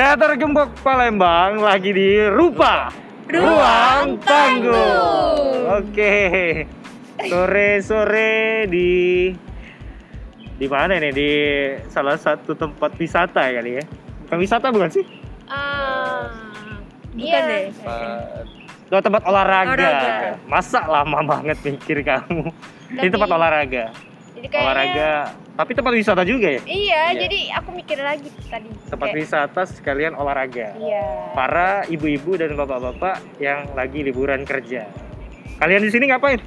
Teater Gembok Palembang lagi di Rupa Ruang Tangguh. Oke. Sore-sore di di mana ini? Di salah satu tempat wisata ya kali ya. Bukan wisata bukan sih? Ah, Bukan iya. deh. Oh, tempat olahraga. Olahraga. Masa lama banget mikir kamu. Ini tempat olahraga. Jadi kayaknya, Olahraga. Tapi tempat wisata juga ya? Iya, Iya. jadi aku mikir lagi tadi. Tempat Kayak- wisata sekalian olahraga. Iya. para ibu-ibu dan bapak-bapak yang lagi liburan kerja. Kalian di sini ngapain?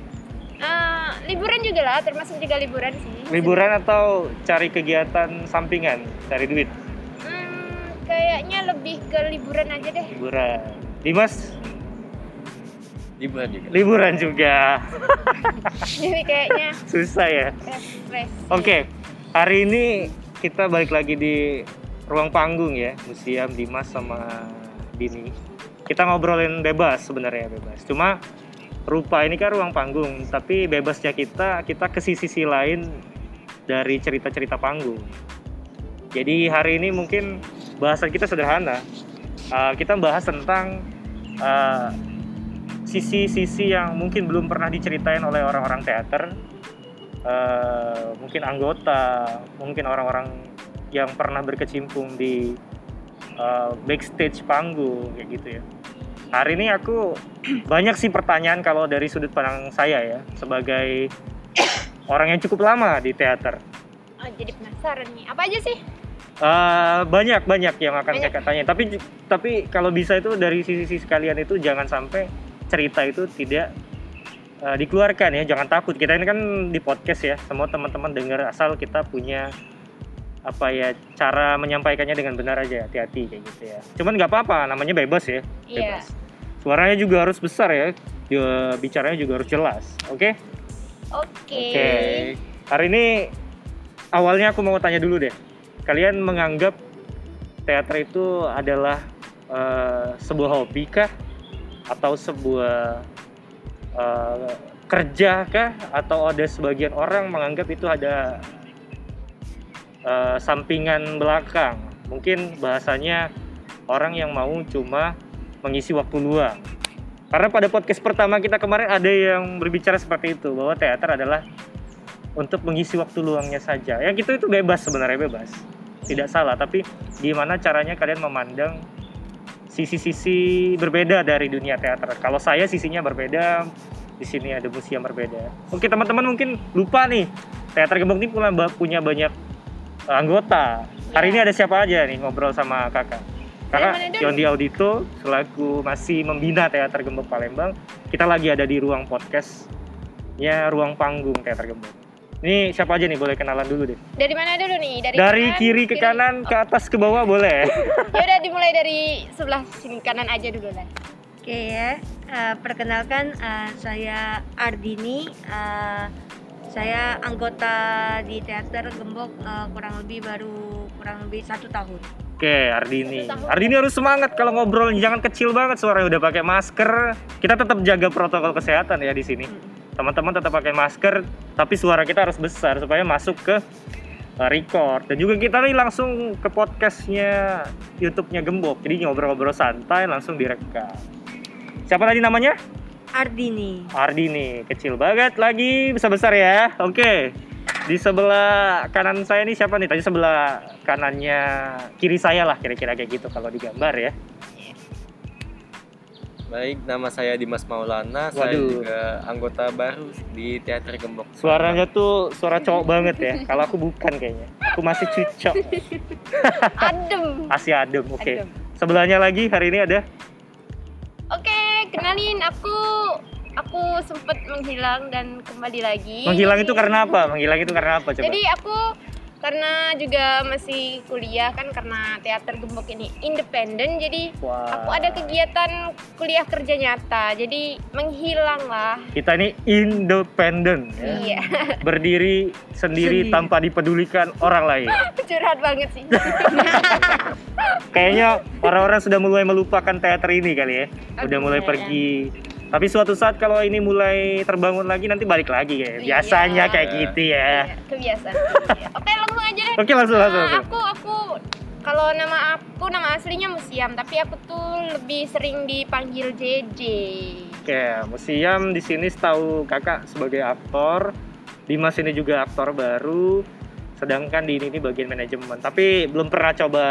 Ah, liburan juga lah, termasuk juga liburan sih. Liburan atau cari kegiatan sampingan, cari duit? Hmm, kayaknya lebih ke liburan aja deh. Liburan. Dimas, liburan juga liburan juga. Jadi kayaknya Susah ya. Oke, hari ini kita balik lagi di ruang panggung ya, museum Dimas sama Dini. Kita ngobrolin bebas sebenarnya bebas. Cuma rupa ini kan ruang panggung, tapi bebasnya kita kita ke sisi-sisi lain dari cerita-cerita panggung. Jadi hari ini mungkin bahasan kita sederhana. Uh, kita bahas tentang uh, sisi-sisi yang mungkin belum pernah diceritain oleh orang-orang teater eh, mungkin anggota, mungkin orang-orang yang pernah berkecimpung di eh, backstage panggung kayak gitu ya. Hari ini aku banyak sih pertanyaan kalau dari sudut pandang saya ya sebagai orang yang cukup lama di teater. Oh, jadi penasaran nih. Apa aja sih? Eh, banyak banyak yang akan Banyak. saya tanya. Tapi tapi kalau bisa itu dari sisi-sisi sekalian itu jangan sampai cerita itu tidak eh, dikeluarkan ya. Jangan takut. Kita ini kan di podcast ya. Semua teman-teman dengar asal kita punya apa ya cara menyampaikannya dengan benar aja hati-hati kayak gitu ya. Cuman nggak apa-apa, namanya bebas ya. Iya. Bebas. Suaranya juga harus besar ya. Dia bicaranya juga harus jelas. Oke? Oke. Oke. Hari ini awalnya aku mau tanya dulu deh. Kalian menganggap teater itu adalah eh, sebuah hobi kah atau sebuah eh, kerja kah atau ada sebagian orang menganggap itu ada eh, sampingan belakang. Mungkin bahasanya orang yang mau cuma mengisi waktu luang. Karena pada podcast pertama kita kemarin ada yang berbicara seperti itu bahwa teater adalah untuk mengisi waktu luangnya saja. Ya gitu itu bebas sebenarnya bebas. Tidak salah, tapi gimana caranya kalian memandang sisi-sisi berbeda dari dunia teater. Kalau saya sisinya berbeda, di sini ada museum berbeda. Oke, teman-teman mungkin lupa nih. Teater Gembong ini punya, punya banyak anggota. Hari Ya. ini ada siapa aja nih ngobrol sama kakak? Kakak? Yondi Audito selaku masih membina Teater Gembong Palembang. Kita lagi ada di ruang podcastnya Ruang Panggung Teater Gembong. Ini siapa aja nih boleh kenalan dulu deh. Dari mana dulu nih? Dari, Dari kanan, kiri ke kanan, ke atas ke bawah boleh. Ya udah dimulai dari sebelah sini kanan aja dulu lah. Oke ya, Eh, perkenalkan eh, saya Ardini, Eh, saya anggota di teater Gembok eh, kurang lebih baru kurang lebih satu tahun. Oke, Ardini. Satu tahun. Ardini harus semangat kalau ngobrol jangan kecil banget suaranya udah pakai masker. Kita tetap jaga protokol kesehatan ya di sini. Teman-teman tetap pakai masker, tapi suara kita harus besar supaya masuk ke uh, record. Dan juga kita nih langsung ke podcastnya YouTube-nya Gembok. Jadi ngobrol-ngobrol santai langsung direkam. Siapa tadi namanya? Ardini. Ardini. Kecil banget lagi, besar-besar ya. Oke. Di sebelah kanan saya nih siapa nih? Tadi sebelah kanannya kiri saya lah kira-kira kayak gitu kalau digambar ya. Baik nama saya Dimas Maulana saya Waduh. juga anggota baru di teater Gembok Suaranya tuh suara cowok banget ya. Kalau aku bukan kayaknya. Aku masih cucok. Adem. Masih adem. Oke. Adem. Sebelahnya lagi hari ini ada Oke, kenalin aku aku sempat menghilang dan kembali lagi. menghilang itu karena apa? Menghilang itu karena apa coba? Jadi aku karena juga masih kuliah kan karena teater gembok ini independen jadi Wah. aku ada kegiatan kuliah kerja nyata jadi menghilang lah Kita ini independen ya. iya Berdiri sendiri Sendiri. tanpa dipedulikan orang lain. curhat banget sih Kayaknya orang-orang sudah mulai melupakan teater ini kali ya. Udah mulai pergi. Tapi suatu saat kalau ini mulai terbangun lagi nanti balik lagi kayak biasanya Iya. kayak gitu ya. Iya, kebiasaan Iya. oke langsung aja deh Oke langsung langsung. Nah, langsung. aku aku kalau nama aku nama aslinya Musiam, tapi aku tuh lebih sering dipanggil JJ. Oke, Museum di sini setahu kakak sebagai aktor, Dimas ini juga aktor baru, sedangkan di ini ini bagian manajemen. Tapi belum pernah coba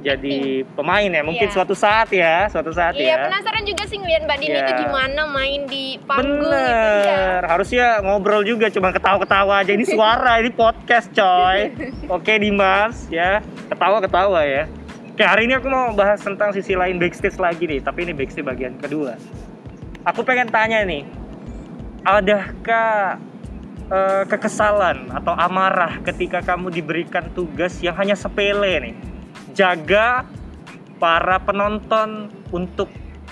jadi pemain ya, mungkin Iya. suatu saat ya, suatu saat Iya, ya. penasaran juga sih ngeliat Mbak Dini Iya. itu gimana main di panggung gitu ya. Harusnya ngobrol juga, cuma ketawa-ketawa aja. Ini suara, ini podcast coy. Oke Dimas, ya ketawa-ketawa ya. Oke hari ini aku mau bahas tentang sisi lain backstage lagi nih, tapi ini backstage bagian kedua. Aku pengen tanya nih, adakah eh, kekesalan atau amarah ketika kamu diberikan tugas yang hanya sepele nih, jaga para penonton untuk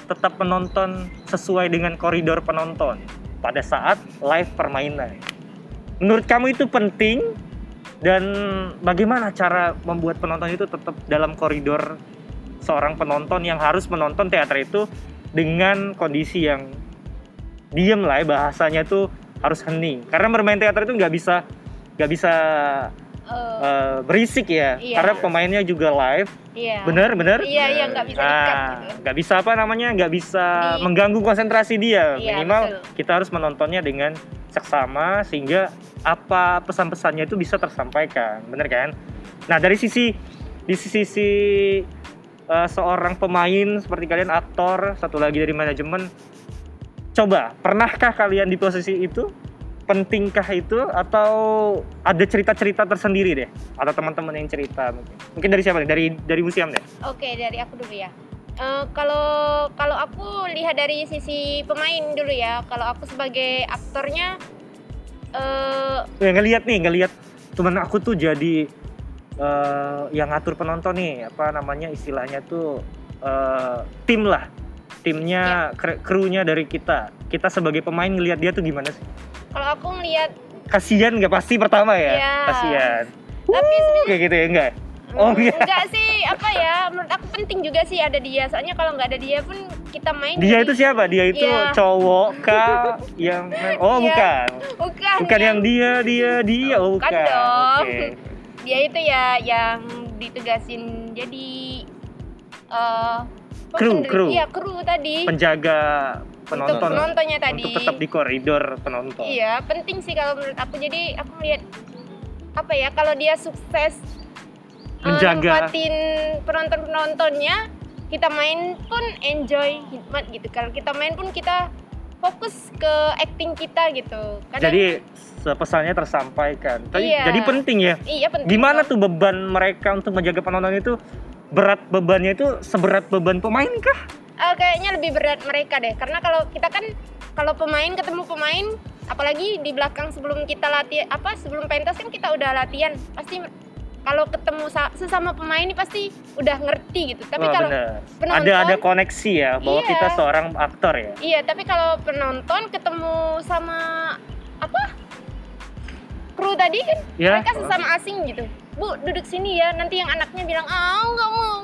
tetap menonton sesuai dengan koridor penonton pada saat live permainan. Menurut kamu itu penting dan bagaimana cara membuat penonton itu tetap dalam koridor seorang penonton yang harus menonton teater itu dengan kondisi yang diem lah ya, bahasanya tuh harus hening karena bermain teater itu nggak bisa nggak bisa Eh, berisik ya Iya. karena pemainnya juga live iya. bener bener Iya, iya nggak bisa Nah, gitu. nggak bisa apa namanya, nggak bisa Di- mengganggu konsentrasi dia. Iya, Minimal betul. kita harus menontonnya dengan seksama sehingga apa pesan-pesannya itu bisa tersampaikan, bener kan? Nah dari sisi di sisi eh, seorang pemain seperti kalian aktor, satu lagi dari manajemen, coba pernahkah kalian di posisi itu? Pentingkah itu atau ada cerita-cerita tersendiri deh? Atau teman-teman yang cerita mungkin? Mungkin dari siapa nih? Dari dari museum deh. Oke, dari aku dulu ya. Eh, kalau kalau aku lihat dari sisi pemain dulu ya. Kalau aku sebagai aktornya eh ya ngelihat nih ngelihat temen aku tuh jadi eh, yang ngatur penonton nih apa namanya istilahnya tuh eh, tim lah timnya kre- krunya dari kita kita sebagai pemain ngelihat dia tuh gimana sih kalau aku ngelihat kasihan nggak? Pasti pertama ya? Iya. kasihan. Tapi sebenarnya kayak gitu ya? Enggak Oh, mm, iya. enggak sih. Apa ya? Menurut aku penting juga sih ada dia. Soalnya kalau nggak ada dia pun kita main dia jadi- itu siapa? Dia itu Iya. cowok kah? Yang oh Iya. bukan. Bukan bukan yang dia dia dia. Oh Bukan bukan. dong. oke. Dia itu ya yang ditugasin jadi eh apa Kru, kru. iya kru tadi. Penjaga untuk penonton penontonnya tadi untuk tetap di koridor penonton Iya, penting sih kalau menurut aku. Jadi aku melihat apa ya, kalau dia sukses eh, Menjaga. nempatin penonton-penontonnya, kita main pun enjoy hikmat gitu. Kalau kita main pun kita fokus ke acting kita gitu. Kadang, Jadi pesannya tersampaikan. Tadi Iya. jadi penting ya. iya penting. Gimana dong. tuh beban mereka untuk menjaga penonton itu berat bebannya itu seberat beban pemain kah? Eh, kayaknya lebih berat mereka deh, karena kalau kita kan kalau pemain ketemu pemain, apalagi di belakang sebelum kita latihan apa sebelum pentas kan kita udah latihan, pasti kalau ketemu sa- sesama pemain ini pasti udah ngerti gitu. Tapi Wah, kalau bener. penonton- ada ada koneksi ya bahwa Iya. kita seorang aktor ya. iya, tapi kalau penonton ketemu sama apa kru tadi kan Ya. mereka sesama asing gitu. Bu duduk sini ya, nanti yang anaknya bilang ah nggak mau,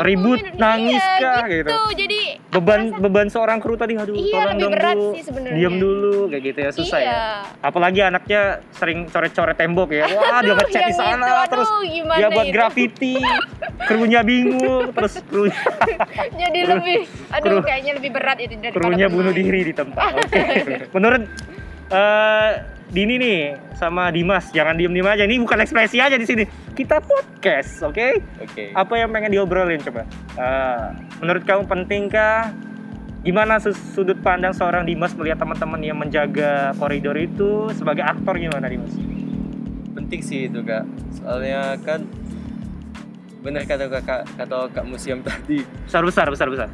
Ribut, mau." nangis Iya, kah, gitu. gitu. Jadi Beban rasa- beban seorang kru tadi aduh Iya, tolong lebih dong berat Bu. sih sebenarnya. Diam dulu kayak gitu ya susah iya. ya. Apalagi anaknya sering coret-coret tembok ya. Wah, dia ngechat di sana itu, aduh, terus dia buat itu? graffiti. Krunya bingung, terus krunya Jadi Kru- lebih, aduh kru- kayaknya lebih berat itu daripada krunya bunuh diri di tempat. Oke. Menurut eh, Dini nih sama Dimas, jangan diem-diem aja. Ini bukan ekspresi aja di sini. Kita podcast, oke? Oke. Apa yang pengen diobrolin coba? Eh, menurut kamu pentingkah? Gimana sudut pandang seorang Dimas melihat teman-teman yang menjaga koridor itu sebagai aktor gimana Dimas? Penting sih itu kak. Soalnya kan benar kata kakak kata kak museum tadi. Besar besar besar besar.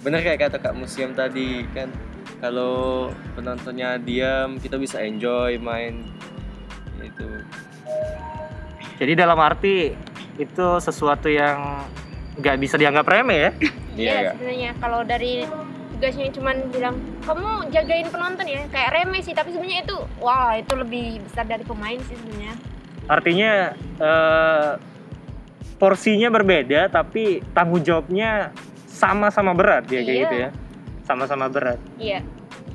Benar kayak kata kak museum tadi kan. Kalau penontonnya diam, kita bisa enjoy main itu. Jadi dalam arti itu sesuatu yang nggak bisa dianggap remeh ya? Iya Iya kak. sebenarnya kalau dari tugasnya cuman bilang kamu jagain penonton ya kayak remeh sih tapi sebenarnya itu wah itu lebih besar dari pemain sih sebenarnya. Artinya eh, porsinya berbeda tapi tanggung jawabnya sama-sama berat ya kayak Iya. gitu ya. Sama-sama berat. Iya.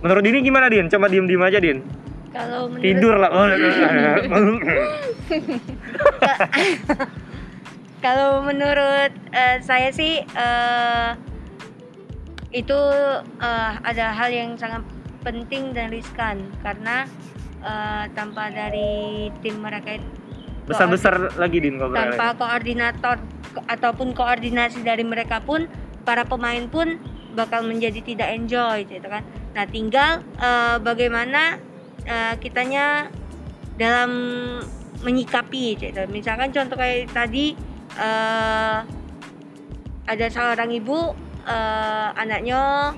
Menurut Dini gimana Din? Coba diem-diem aja Din. Kalau menurut Tidur lah. Oh, kalau menurut eh, saya sih eh, itu eh, ada hal yang sangat penting dan riskan karena eh, tanpa dari tim mereka itu Besar-besar lagi Din tanpa koordinator ko- ataupun koordinasi dari mereka pun para pemain pun bakal menjadi tidak enjoy gitu kan. Nah tinggal eh, bagaimana eh, kitanya dalam menyikapi gitu. Misalkan contoh kayak tadi eh, ada seorang ibu eh, anaknya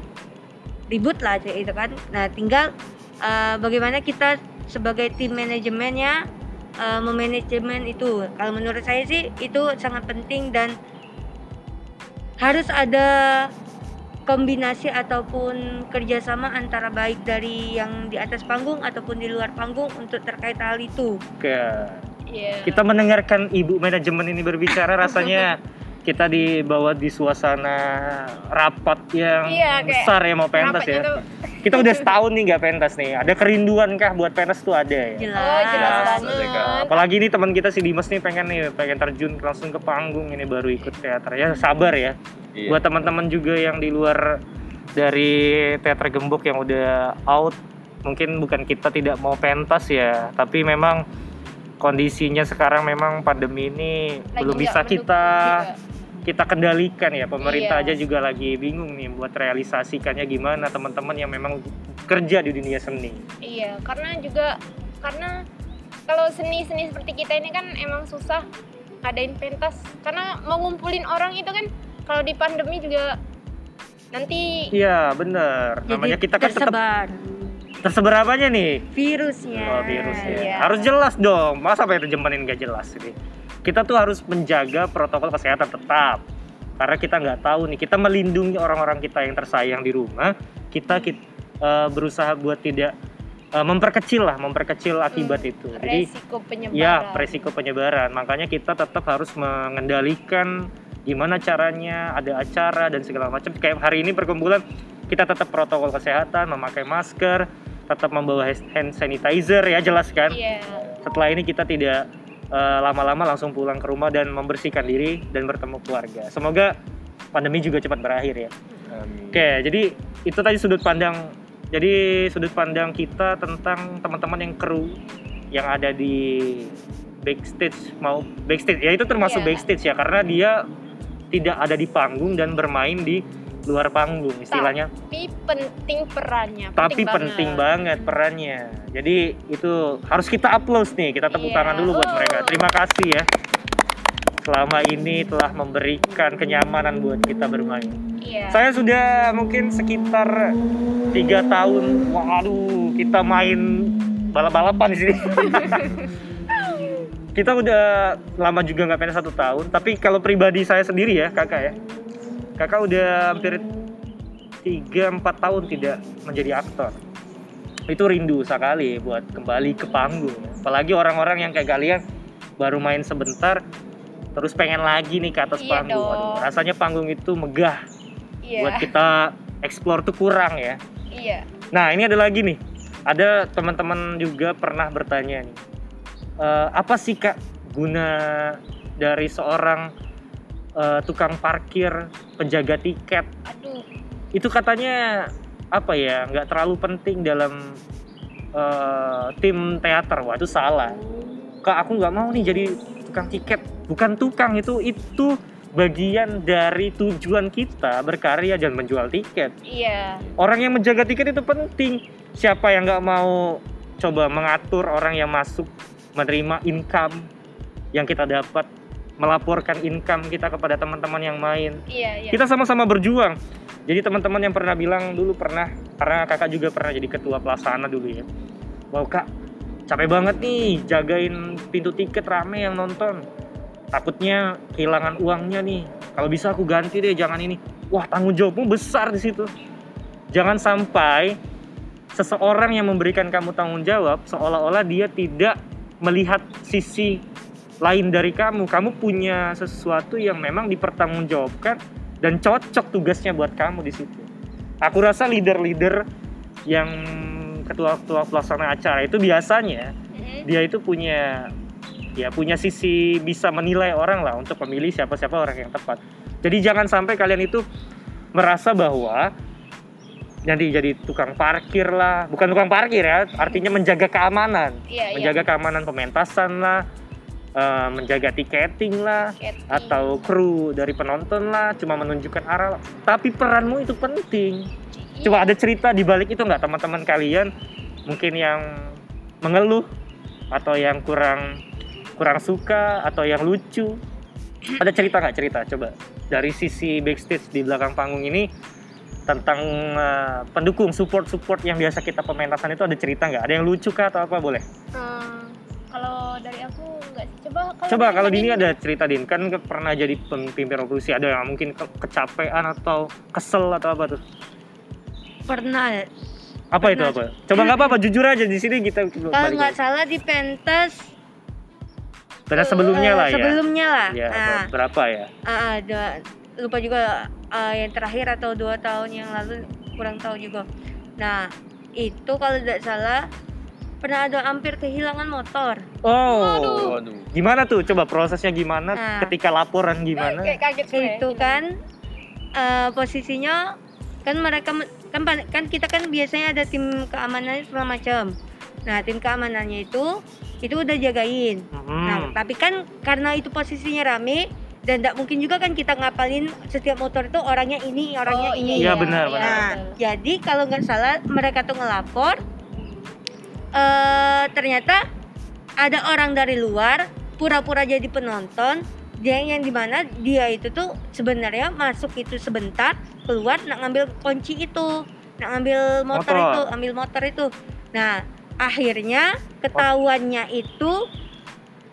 ribut lah gitu kan. Nah tinggal eh, bagaimana kita sebagai tim manajemennya uh, memanajemen itu. Kalau menurut saya sih itu sangat penting dan harus ada kombinasi ataupun kerjasama antara baik dari yang di atas panggung ataupun di luar panggung untuk terkait hal itu. Oke. Iya. Kita mendengarkan ibu manajemen ini berbicara rasanya kita dibawa di suasana rapat yang Iya, besar ya mau pentas ya. tuh- Kita udah setahun nih nggak pentas nih. Ada kerinduan kah buat pentas tuh ada ya? Jelas. Oh, jelas Jelas, banget. Apalagi nih teman kita si Dimas nih pengen nih pengen terjun langsung ke panggung ini baru ikut teater ya sabar ya. Iya. Buat teman-teman juga yang di luar dari teater gembok yang udah out mungkin bukan kita tidak mau pentas ya, tapi memang kondisinya sekarang memang pandemi ini Lagi belum bisa kita juga. Kita kendalikan ya. Pemerintah Iya. aja juga lagi bingung nih buat realisasikannya gimana teman-teman yang memang kerja di dunia seni. Iya, karena juga karena kalau seni-seni seperti kita ini kan emang susah ngadain pentas karena mau ngumpulin orang itu kan kalau di pandemi juga nanti Iya, bener. Jadi Namanya kita kan tetap tersebar tersebar apanya nih? virusnya. Oh, virus ya. Iya. Harus jelas dong. Masa apa itu jemanin nggak jelas ini? Kita tuh harus menjaga protokol kesehatan tetap. Karena kita nggak tahu nih, kita melindungi orang-orang kita yang tersayang di rumah. Kita, kit- eh, berusaha buat tidak eh, memperkecil lah, memperkecil akibat Hmm, itu. Jadi resiko penyebaran. ya resiko penyebaran. Makanya kita tetap harus mengendalikan gimana caranya, ada acara dan segala macam. Kayak hari ini perkumpulan kita tetap protokol kesehatan, memakai masker, tetap membawa hand sanitizer ya jelas kan. Iya. Setelah ini kita tidak eh, lama-lama langsung pulang ke rumah dan membersihkan diri dan bertemu keluarga. Semoga pandemi juga cepat berakhir ya. Amin. Oke, jadi itu tadi sudut pandang jadi sudut pandang kita tentang teman-teman yang kru yang ada di backstage mau backstage ya itu termasuk Iya. backstage ya karena dia tidak ada di panggung dan bermain di luar panggung istilahnya. Tapi penting perannya. tapi penting banget perannya. Jadi itu harus kita applause nih kita tepuk Iya. tangan dulu buat Oh. mereka terima kasih ya. Selama ini telah memberikan kenyamanan buat kita bermain. Iya. saya sudah mungkin sekitar tiga tahun. Waduh kita main balap-balapan di sini. Kita udah lama juga nggak pentas satu tahun. Tapi kalau pribadi saya sendiri ya kakak ya kakak udah hampir tiga empat tahun tidak menjadi aktor itu rindu sekali buat kembali ke panggung apalagi orang-orang yang kayak kalian baru main sebentar terus pengen lagi nih ke atas Iya panggung dong. rasanya panggung itu megah Iya. buat kita explore tuh kurang ya Iya. Nah, ini ada lagi nih. Ada teman-teman juga pernah bertanya nih. "Eh, apa sih Kak guna dari seorang eh, tukang parkir, penjaga tiket? Aduh. Itu katanya apa ya? nggak terlalu penting dalam eh, tim teater. Wah, itu salah. Kak, aku nggak mau nih jadi tukang tiket. Bukan tukang itu itu bagian dari tujuan kita berkarya dan menjual tiket Iya. orang yang menjaga tiket itu penting. Siapa yang nggak mau coba mengatur orang yang masuk menerima income yang kita dapat, melaporkan income kita kepada teman-teman yang main. Iya, iya. Kita sama-sama berjuang. Jadi teman-teman yang pernah bilang dulu pernah, karena kakak juga pernah jadi ketua pelaksana dulu ya. Wow kak, capek banget nih jagain pintu tiket rame yang nonton. Takutnya kehilangan uangnya nih. Kalau bisa aku ganti deh, jangan ini. Wah tanggung jawabmu besar di situ. Jangan sampai seseorang yang memberikan kamu tanggung jawab seolah-olah dia tidak melihat sisi lain dari kamu. Kamu punya sesuatu yang memang dipertanggungjawabkan dan cocok tugasnya buat kamu di situ. Aku rasa leader-leader yang ketua-ketua pelaksana acara itu biasanya Mhm. dia itu punya ya punya sisi bisa menilai orang lah untuk memilih siapa-siapa orang yang tepat. Jadi jangan sampai kalian itu merasa bahwa jadi jadi tukang parkir lah, bukan tukang parkir ya, artinya menjaga keamanan, Iya, iya. menjaga keamanan pementasan lah, eh, menjaga tiketing lah, Tiketing. atau kru dari penonton lah, cuma menunjukkan arah. Tapi peranmu itu penting. Iya. Coba ada cerita di balik itu nggak teman-teman kalian mungkin yang mengeluh atau yang kurang kurang suka atau yang lucu. Ada cerita nggak cerita? Coba dari sisi backstage di belakang panggung ini tentang eh, pendukung support support yang biasa kita pementasan itu ada cerita nggak? Ada yang lucu kah atau apa boleh? Eh, kalau dari aku sih. Coba kalau Coba kalau Dini ada cerita Din kan pernah jadi pemimpin revolusi ada yang mungkin ke- kecapean atau kesel atau apa tuh? Pernah. Apa itu Pernah. apa? Coba nggak apa-apa jujur aja di sini kita Kalau nggak salah di pentas Pada sebelumnya lah ya. Sebelumnya lah. Ya, Nah, berapa ya? ah, ada lupa juga ah, yang terakhir atau dua tahun yang lalu kurang tahu juga. Nah itu kalau tidak salah pernah ada hampir kehilangan motor. Oh, Waduh. gimana tuh? Coba prosesnya gimana? Nah. Ketika laporan gimana? kayak kaget gue. Itu kan eh, posisinya kan mereka kan kan kita kan biasanya ada tim keamanan segala macam. Nah tim keamanannya itu itu udah jagain. Nah, Hmm. tapi kan karena itu posisinya rame dan tidak mungkin juga kan kita ngapalin setiap motor itu orangnya ini, orangnya Oh, ini. Iya, benar, benar. Nah, betul. jadi kalau nggak salah mereka tuh ngelapor eh ternyata ada orang dari luar pura-pura jadi penonton dia yang di mana dia itu tuh sebenarnya masuk itu sebentar keluar nak ngambil kunci itu nak ngambil motor, Motor. itu ambil motor itu nah akhirnya ketahuannya itu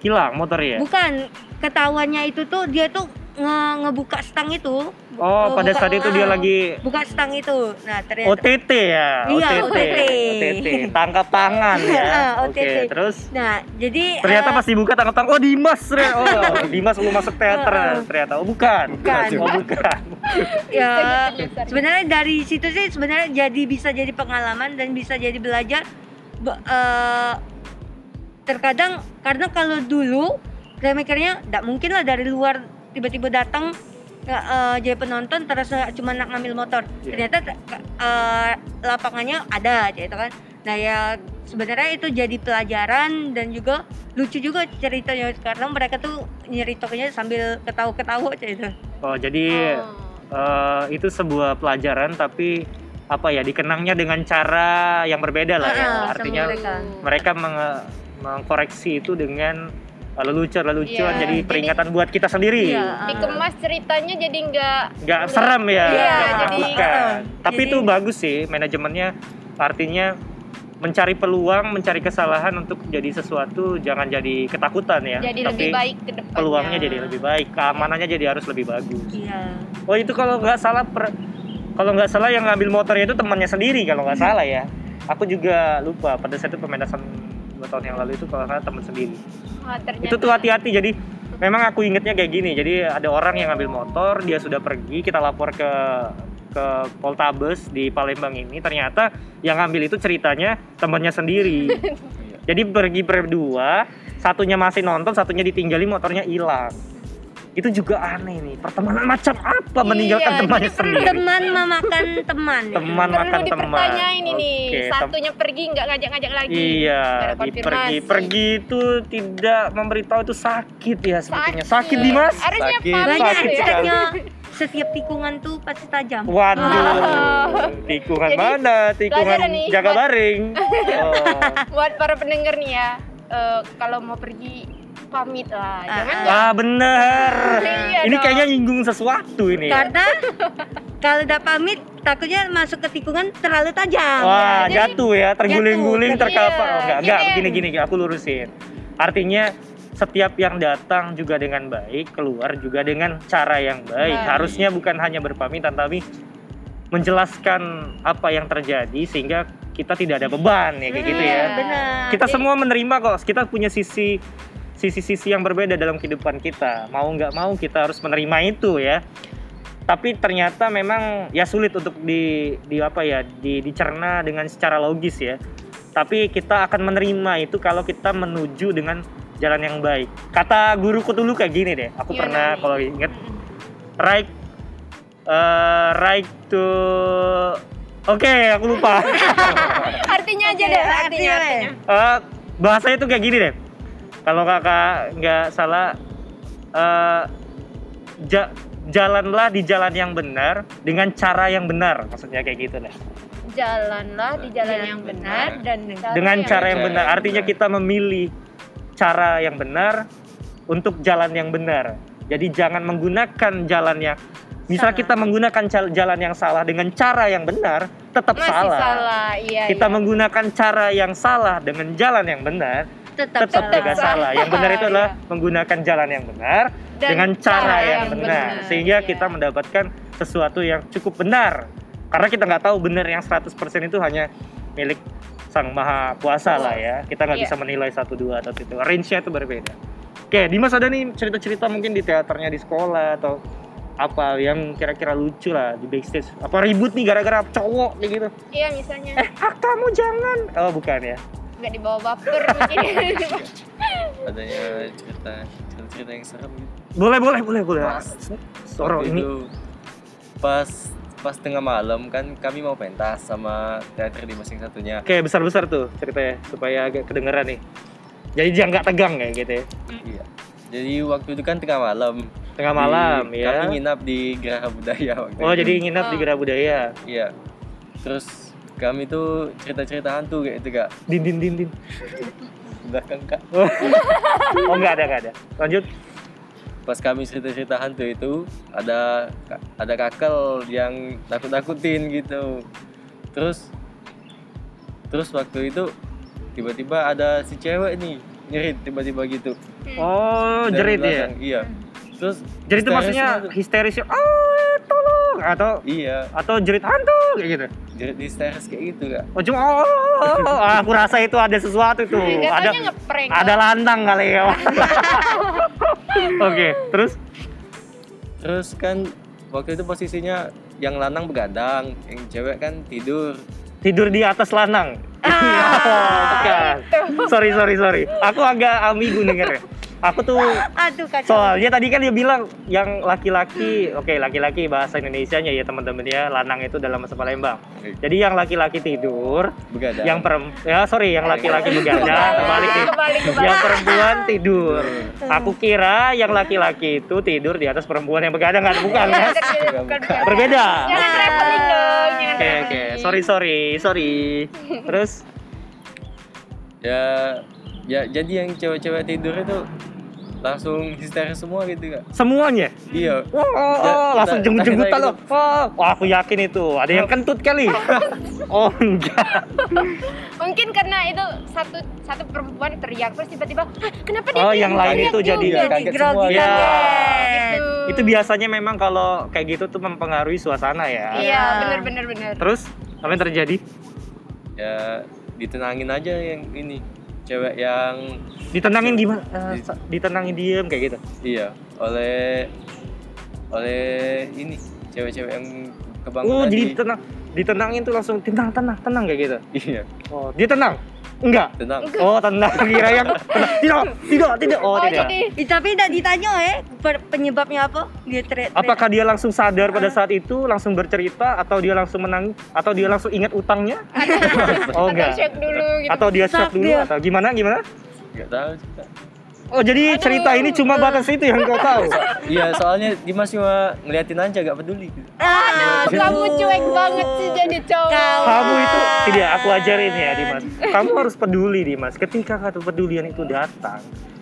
Hilang motornya. bukan ketahuannya itu tuh dia tuh nge- ngebuka stang itu Oh, pada buka- saat itu dia ah, lagi buka stang itu nah ternyata OTT ya. Iya, OTT. OTT. OTT. Tangkap tangan ya. Ah, Oke, terus Nah, jadi ternyata eh, pas dibuka tangkap tangan, oh Dimas, Re. oh Dimas belum masuk teater Heeh. ternyata, oh bukan, Bukan. oh bukan, ya sebenarnya dari situ sih sebenarnya jadi bisa jadi pengalaman dan bisa jadi belajar Be- eh, terkadang karena kalau dulu saya mikirnya tidak mungkin lah dari luar tiba-tiba datang nggak, eh, jadi penonton terus nggak cuma nak ngambil motor Iya. ternyata eh, lapangannya ada gitu kan nah ya sebenarnya itu jadi pelajaran dan juga lucu juga ceritanya karena mereka tuh nyeritonya sambil ketawa-ketawa gitu oh jadi Oh. eh, itu sebuah pelajaran tapi apa ya dikenangnya dengan cara yang berbeda lah ya Ah, sama artinya mereka. mereka menge- mengkoreksi itu dengan uh, lelucon-lelucon Iya, jadi jadi- peringatan buat kita sendiri. Iya. dikemas ceritanya jadi nggak nggak serem ya Iya, nggak jadi- menakutkan. tapi Jadi- itu bagus sih manajemennya. Artinya mencari peluang mencari kesalahan untuk jadi sesuatu jangan jadi ketakutan ya. Jadi tapi lebih baik ke depannya. peluangnya jadi lebih baik keamanannya jadi harus lebih bagus. Iya. Oh itu kalau nggak salah per- kalau nggak salah yang ngambil motornya itu temannya sendiri kalau nggak salah ya. Aku juga lupa pada saat itu pementasan tahun yang lalu itu kalau salah teman sendiri. Ternyata. itu tuh hati-hati jadi memang aku ingetnya kayak gini jadi ada orang yang ngambil motor dia sudah pergi kita lapor ke ke Poltabes di Palembang ini ternyata yang ngambil itu ceritanya temannya sendiri. Jadi pergi berdua satunya masih nonton satunya ditinggali motornya hilang itu juga aneh nih pertemanan macam apa meninggalkan Iya, temannya perlu sendiri teman memakan teman teman perlu makan teman dipertanyain ini tem- satunya pergi nggak ngajak-ngajak lagi Iya, di pergi pergi itu tidak memberitahu itu sakit ya sepertinya. Sakit, Sakit. Dimas? harusnya Sakit. banyak Sakit ya. aspeknya setiap tikungan tuh pasti tajam Waduh, tikungan Jadi, mana? Tikungan nih, jaga buat- baring. Oh. buat para pendengar nih ya eh, kalau mau pergi pamit lah jangan Ah, Ah bener. Iya Ini dong. kayaknya nyinggung sesuatu ini. ya. karena kalau udah pamit takutnya masuk ke tikungan terlalu tajam Wah, jadi- jatuh ya, terguling-guling, terkalpa. Iya, Oh, enggak, enggak, gini. gini, gini, aku lurusin. Artinya setiap yang datang juga dengan baik, keluar juga dengan cara yang baik. Baik. Harusnya bukan hanya berpamitan, tapi menjelaskan apa yang terjadi sehingga kita tidak ada beban ya kayak gitu ya. Iya. benar Kita Jadi- semua menerima kok. Kita punya sisi sisi-sisi yang berbeda dalam kehidupan kita. Mau nggak mau kita harus menerima itu ya. Tapi ternyata memang ya sulit untuk di di apa ya di dicerna dengan secara logis ya. Tapi kita akan menerima itu kalau kita menuju dengan jalan yang baik. Kata guruku dulu kayak gini deh. Aku Gimana pernah kalau inget right eh, right to Oke, aku lupa. Artinya aja deh, artinya artinya. artinya. Eh, bahasanya tuh kayak gini deh. Kalau kakak nggak salah, eh, ja- jalanlah di jalan yang benar dengan cara yang benar. Maksudnya kayak gitu deh. Jalanlah di jalan Jalan yang benar dan cara Dengan yang cara yang benar. yang Artinya kita memilih cara yang benar untuk jalan yang benar. Jadi jangan menggunakan jalan yang Misal Salah. kita menggunakan jalan yang salah dengan cara yang benar, tetap masih salah. salah. Iya. Kita iya. menggunakan cara yang salah dengan jalan yang benar, tetap, tetap salah. juga salah. Yang benar itu adalah Iya. menggunakan jalan yang benar Dan dengan cara, cara yang, yang benar. benar, Sehingga iya. kita mendapatkan sesuatu yang cukup benar. Karena kita nggak tahu benar yang 100% itu hanya milik Sang Maha Kuasa lah ya. Kita nggak Iya. bisa menilai satu dua atau itu. Range-nya itu berbeda. Oke, Dimas ada nih cerita-cerita mungkin di teaternya di sekolah atau apa yang kira-kira lucu lah di backstage. Apa ribut nih gara-gara cowok kayak gitu. Iya, misalnya Eh, ah, kamu jangan. Oh, bukan ya. Nggak dibawa baper adanya cerita cerita cerita yang serem gitu Boleh, boleh, boleh, boleh. Pas. Soro ini itu pas pas tengah malam kan kami mau pentas sama teater di masing satunya Oke, besar-besar tuh ceritanya supaya agak kedengeran nih. Jadi jangan nggak tegang kayak gitu ya. iya jadi waktu itu kan tengah malam Tengah Di- malam ya. kami nginap di Geraha Budaya waktu Oh, itu. jadi nginap di Oh. Gera Budaya. iya terus kami tuh cerita-cerita hantu kayak itu kak Din din din din. belakang kak Oh, nggak ada, nggak ada. Lanjut. pas kami cerita-cerita hantu itu ada ada kakel yang takut-takutin gitu terus terus waktu itu tiba-tiba ada si cewek nih nyerit tiba-tiba gitu Oh, dari jerit ya. iya terus Jerit itu maksudnya tuh. histeris ya. Oh, tolong atau iya atau jerit hantu kayak gitu. Jerit histeris kayak gitu kak Oh, cuma oh, oh, oh, oh. aku rasa itu ada sesuatu tuh. Ada ada lantang kali ya. Oke, terus terus kan waktu itu posisinya yang lanang begadang yang cewek kan tidur tidur di atas lanang. Oh, bukan. Sorry, sorry, sorry. Aku agak ambigu dengernya. Aku tuh Aduh kacau. soalnya tadi kan dia bilang yang laki-laki, oke laki-laki bahasa Indonesianya ya teman-teman ya, lanang itu dalam bahasa Palembang. Jadi yang laki-laki tidur, begadang yang perem ya sorry yang laki-laki begadang, kebalik nih. Yang perempuan tidur. Aku kira yang laki-laki itu tidur di atas perempuan yang begadang nggak bukan ya? Berbeda. Jangan Oke oke, sorry sorry sorry. Terus ya ya jadi yang cewek-cewek tidur itu langsung histeris semua gitu kak semuanya iya Wah, oh, oh, Ya, langsung kita- jemput-jemputan kita loh. Wah, wah, aku yakin itu. Ada yang kentut kali. oh, enggak. Mungkin karena itu satu satu perempuan teriak terus tiba-tiba, "Hah, kenapa dia Oh, yang lain itu jadi- juga?" Iya, Jadi kaget semua. Ya. Gitu. Itu biasanya memang kalau kayak gitu tuh mempengaruhi suasana ya. Iya, bener bener bener. Terus apa yang terjadi? ya ditenangin aja yang ini cewek yang Ditenangin gimana? Eh, Di- sa- ditenangin diem kayak gitu. iya oleh oleh ini cewek-cewek yang kebangun Oh, jadi ditenang ditenangin tuh langsung tenang tenang tenang kayak gitu. iya Oh, dia tenang? Enggak. tenang Oh, tenang. Kira yang tenang. Tidak, tidak, tidak. Oh, Oh, tidak. jadi tapi tidak ditanya eh penyebabnya apa? Dia teriak. Apakah dia langsung sadar pada saat itu, langsung bercerita, atau dia langsung menang, atau dia langsung ingat utangnya? oh atau enggak. shock dulu gitu. Atau dia shock dulu, atau gimana gimana? nggak tahu juga Oh jadi Aduh. cerita ini cuma batas itu yang kau tahu. iya soalnya Dimas cuma ngeliatin aja gak peduli Ah, Aduh, kamu cuek banget sih jadi cowok. Kamu itu tidak aku ajarin ya Dimas. Kamu harus peduli Dimas. Ketika kepedulian itu datang,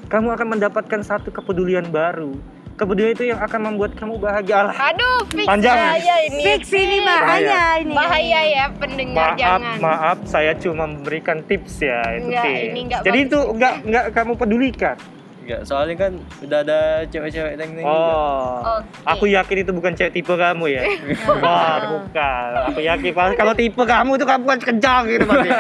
kamu akan mendapatkan satu kepedulian baru. Kepedulian itu yang akan membuat kamu bahagia. Alah, Aduh, fix Panjang. bahaya ini. Fix ini bahaya ini. Bahaya ya pendengar maaf, jangan. maaf, saya cuma memberikan tips ya itu Enggak, tips. ini enggak Jadi bagus. itu enggak enggak kamu pedulikan. Enggak, soalnya kan udah ada cewek-cewek yang neng Oh, Oke. aku yakin itu bukan cewek tipe kamu ya. Wah, bukan. Aku yakin kalau tipe kamu itu kamu kan kejam gitu pasti.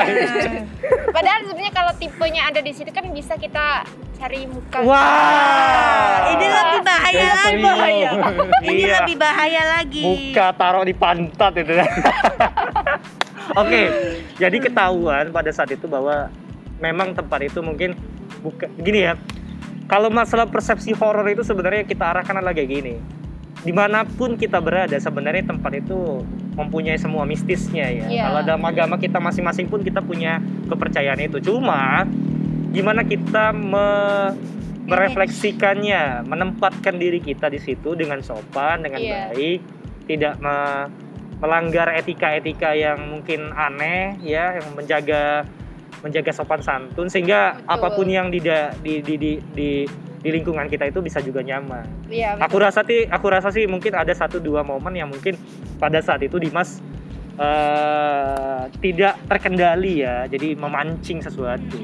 Padahal sebenarnya kalau tipenya ada di situ kan bisa kita cari muka. Wah, Ini lebih bahaya lagi. bahaya. Ini Iya. lebih bahaya lagi. Muka taruh di pantat itu. Oke, jadi ketahuan pada saat itu bahwa memang tempat itu mungkin bukan gini ya. Kalau masalah persepsi horor itu sebenarnya kita arahkan adalah kayak gini di mana pun kita berada sebenarnya tempat itu mempunyai semua mistisnya ya Iya. kalau dalam agama kita masing-masing pun kita punya kepercayaan itu cuma gimana kita me- merefleksikannya menempatkan diri kita di situ dengan sopan dengan Iya. baik tidak me- melanggar etika-etika yang mungkin aneh ya yang menjaga menjaga sopan santun sehingga Betul. apa pun yang di, di, di, di, di di lingkungan kita itu bisa juga nyaman. Iya, Aku rasa sih, aku rasa sih mungkin ada satu dua momen yang mungkin pada saat itu Dimas eh, tidak terkendali ya, jadi memancing sesuatu.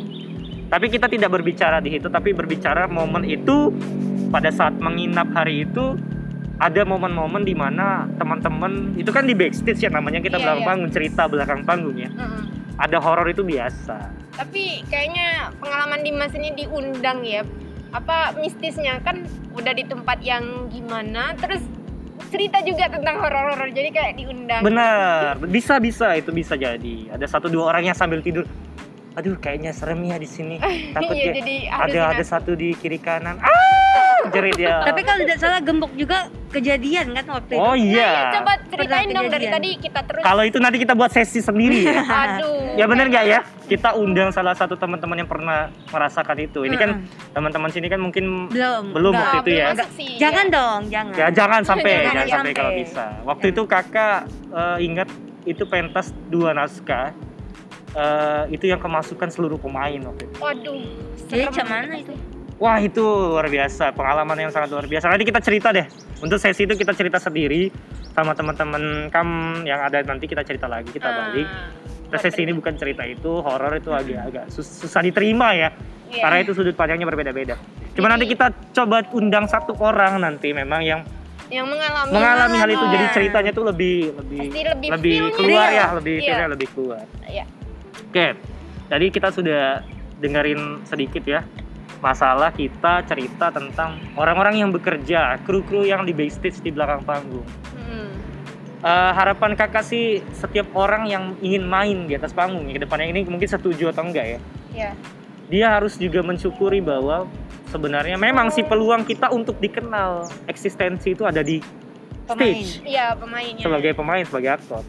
Tapi kita tidak berbicara di situ, tapi berbicara momen itu pada saat menginap hari itu ada momen-momen di mana teman-teman itu kan di backstage ya namanya kita Iya, belakang iya. panggung cerita belakang panggung ya. Heeh. Ada horor itu biasa. Tapi kayaknya pengalaman Dimas ini diundang ya. Apa mistisnya kan udah di tempat yang gimana, terus cerita juga tentang horor-horor. Jadi kayak diundang. Benar, bisa bisa itu bisa jadi. Ada satu dua orang yang sambil tidur. Aduh, kayaknya serem ya di sini. Takut Iya, ya. jadi Ada ada satu di kiri kanan. Ah, jerit dia. Tapi kalau tidak salah gembok juga kejadian kan waktu itu. Oh Nah, iya. iya, coba ceritain dong dari tadi kita terus. Kalau itu nanti kita buat sesi sendiri ya. Aduh. ya benar nggak ya? Kita undang salah satu teman-teman yang pernah merasakan itu. Ini kan Mm-mm. teman-teman sini kan mungkin belum. belum waktu itu ya. sih, Jangan ya. dong, jangan. ya jangan sampai, Jangan jangan, sampai sampai. kalau bisa. Waktu Jangan. itu kakak eh, ingat itu pentas dua naskah. Eh, itu yang kemasukan seluruh pemain waktu itu. Waduh. Jadi mana itu? Wah itu luar biasa, pengalaman yang sangat luar biasa. Nanti kita cerita deh. Untuk sesi itu kita cerita sendiri sama teman-teman kam yang ada nanti kita cerita lagi kita Ah, balik. Terus sesi ini bukan cerita itu, horor itu agak-agak sus- susah diterima ya, iya. karena itu sudut pandangnya berbeda-beda. Cuma nanti kita coba undang satu orang nanti memang yang yang mengalami mengalami hal itu, jadi ceritanya tuh lebih lebih Pasti lebih feel keluar ya, lebih Iya. feel-nya lebih keluar. Iya. Oke, jadi kita sudah dengerin sedikit ya masalah kita cerita tentang orang-orang yang bekerja, kru-kru yang di backstage di belakang panggung. Hmm. Eh, harapan kakak sih setiap orang yang ingin main di atas panggung ya, ke depannya ini mungkin setuju atau enggak ya. Iya. Dia harus juga mensyukuri bahwa sebenarnya memang sih peluang kita untuk dikenal eksistensi itu ada di Pemain. stage Iya, pemainnya. sebagai pemain sebagai aktor.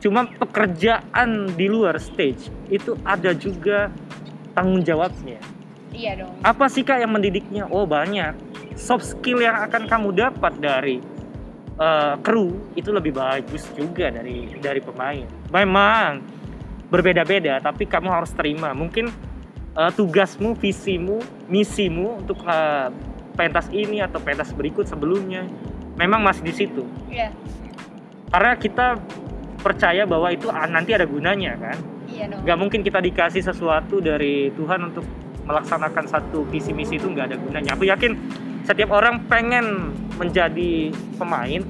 Cuma pekerjaan di luar stage itu ada juga tanggung jawabnya. Iya dong. Apa sih kak yang mendidiknya? Oh banyak. Soft skill yang akan kamu dapat dari eh, kru itu lebih bagus juga dari dari pemain. Memang berbeda-beda, tapi kamu harus terima. Mungkin eh, tugasmu, visimu, misimu untuk eh, pentas ini atau pentas berikut sebelumnya memang masih di situ. Iya. Karena kita percaya bahwa itu ah, nanti ada gunanya kan. Iya dong. Gak mungkin kita dikasih sesuatu dari Tuhan untuk melaksanakan satu visi misi itu nggak ada gunanya. Aku yakin setiap orang pengen menjadi pemain,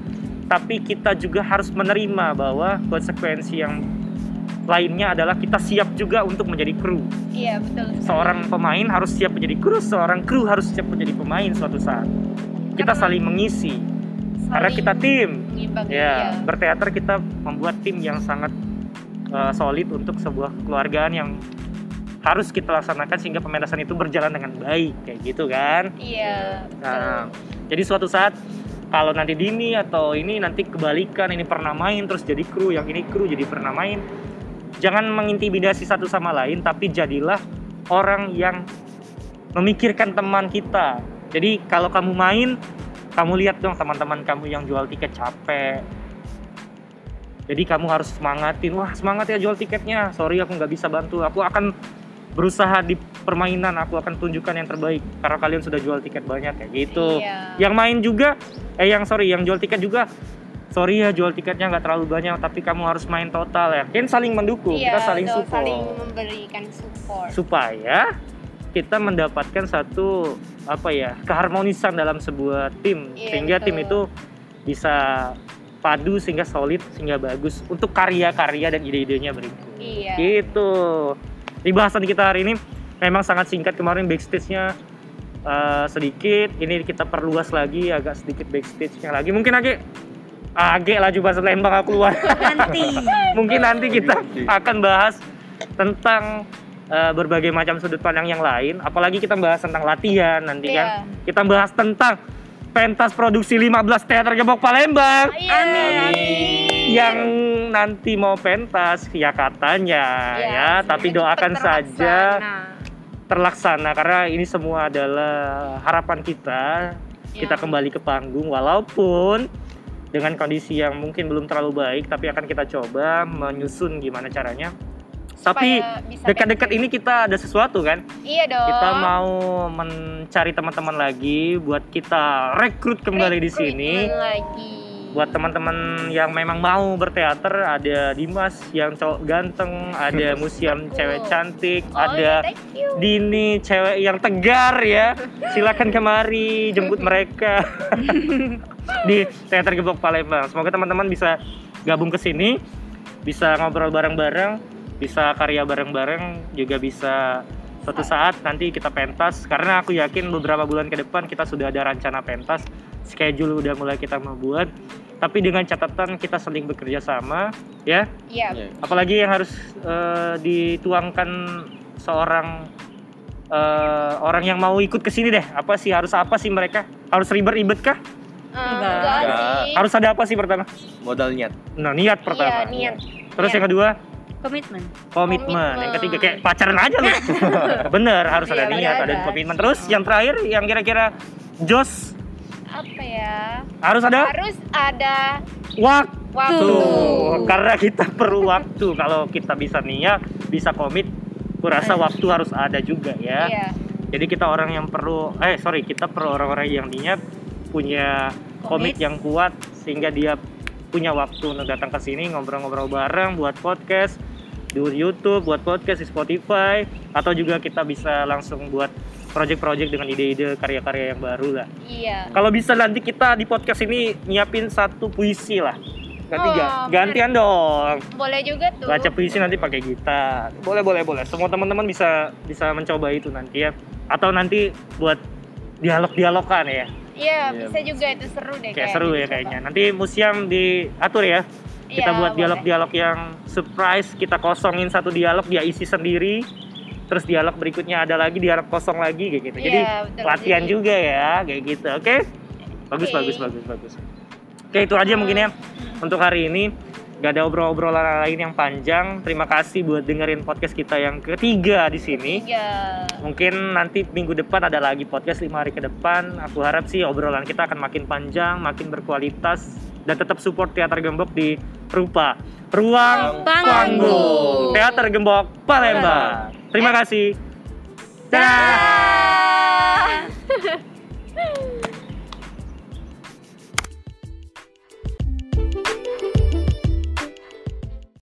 tapi kita juga harus menerima bahwa konsekuensi yang lainnya adalah kita siap juga untuk menjadi kru. Iya, betul. sekali. Seorang pemain harus siap menjadi kru, seorang kru harus siap menjadi pemain suatu saat. Kita Karena- saling mengisi. Karena Saling kita tim, Ya, iya. berteater kita membuat tim yang sangat uh, solid untuk sebuah kekeluargaan yang harus kita laksanakan sehingga pementasan itu berjalan dengan baik kayak gitu kan. Iya, betul. Nah, jadi suatu saat kalau nanti Dini atau ini nanti kebalikan ini pernah main terus jadi kru, yang ini kru jadi pernah main. Jangan mengintimidasi satu sama lain tapi jadilah orang yang memikirkan teman kita. Jadi kalau kamu main, kamu lihat dong teman-teman kamu yang jual tiket capek. Jadi kamu harus semangatin, wah semangat ya jual tiketnya. Sorry aku nggak bisa bantu, aku akan berusaha di permainan, aku akan tunjukkan yang terbaik. Karena kalian sudah jual tiket banyak kayak gitu. Iya. Yang main juga, eh yang sorry, yang jual tiket juga. Sorry ya jual tiketnya nggak terlalu banyak, tapi kamu harus main total ya. Kan saling mendukung, Iya, kita saling support saling memberikan support. supaya kita mendapatkan satu apa ya keharmonisan dalam sebuah tim Iya, sehingga tim betul. itu bisa padu sehingga solid sehingga bagus untuk karya-karya dan ide-idenya berikut Iya. gitu di bahasan kita hari ini memang sangat singkat kemarin backstage-nya eh, sedikit ini kita perluas lagi agak sedikit backstage-nya lagi mungkin agak agak laju bahasa Lembang aku keluar Nanti. mungkin nanti kita akan bahas tentang eh, berbagai macam sudut pandang yang lain. Apalagi kita bahas tentang latihan nanti Iya. kan. Kita bahas tentang pentas produksi 15 teater Gembok Palembang Iya, amin. yang nanti mau pentas ya katanya Iya, ya, tapi semoga doakan saja terlaksana. karena ini semua adalah harapan kita kita Iya. kembali ke panggung walaupun dengan kondisi yang mungkin belum terlalu baik tapi akan kita coba menyusun gimana caranya tapi dekat-dekat ini kita ada sesuatu kan Iya dong. kita mau mencari teman-teman lagi buat kita rekrut kembali di sini lagi. Buat teman-teman yang memang mau berteater ada Dimas yang cowok ganteng ada Museum cewek cantik Oh, ada iya, thank you. Dini cewek yang tegar ya. Silakan kemari jemput mereka. Di Teater Gebok Palembang. Semoga teman-teman bisa gabung ke sini bisa ngobrol bareng-bareng bisa karya bareng-bareng juga bisa suatu saat nanti kita pentas. Karena aku yakin beberapa bulan ke depan kita sudah ada rencana pentas schedule udah mulai kita membuat tapi dengan catatan kita saling bekerja sama ya Iya. Iya. apalagi yang harus eh, dituangkan seorang eh, orang yang mau ikut ke sini deh apa sih harus apa sih mereka harus ribet-ribet kah Eh, Enggak. enggak harus ada apa sih pertama modal niat nah niat pertama Iya, niat. terus Iya. yang kedua komitmen komitmen. Yang ketiga kayak pacaran aja loh bener harus ada Iya, niat ada. ada komitmen terus yang terakhir yang kira-kira jos Apa ya? harus ada Harus ada waktu waktu. Karena kita perlu waktu. Kalau kita bisa niat, bisa komit, kurasa waktu harus ada juga ya. Iya. Jadi kita orang yang perlu, eh sorry, kita perlu orang-orang yang niat, punya komit Komit. yang kuat, sehingga dia punya waktu untuk datang ke sini ngobrol-ngobrol bareng, buat podcast di YouTube, buat podcast di Spotify, atau juga kita bisa langsung buat project-project dengan ide-ide karya-karya yang baru lah. Iya. Kalau bisa nanti kita di podcast ini nyiapin satu puisi lah. Ganti Oh, ga- gantian dong. Boleh juga tuh. Baca puisi nanti pakai gitar. Boleh boleh boleh. Semua teman-teman bisa bisa mencoba itu nanti ya. Atau nanti buat dialog-dialogan ya. Iya, Iya, bisa juga itu seru deh. Kayak seru ya kayaknya. Nanti museum diatur ya. Kita Iya, buat dialog-dialog yang surprise. Kita kosongin satu dialog dia isi sendiri. Terus dialog berikutnya ada lagi dialog kosong lagi kayak gitu. Jadi Iya, betul. latihan Jadi- juga ya kayak gitu oke bagus Oke. bagus bagus bagus oke itu aja mungkin ya untuk hari ini gak ada obrol-obrolan lain yang panjang terima kasih buat dengerin podcast kita yang ketiga di sini Iya. mungkin nanti minggu depan ada lagi podcast lima hari ke depan aku harap sih obrolan kita akan makin panjang makin berkualitas dan tetap support teater gembok di rupa ruang Panggung. panggung teater gembok Palembang Terima eh. kasih. Dadah. Dadah.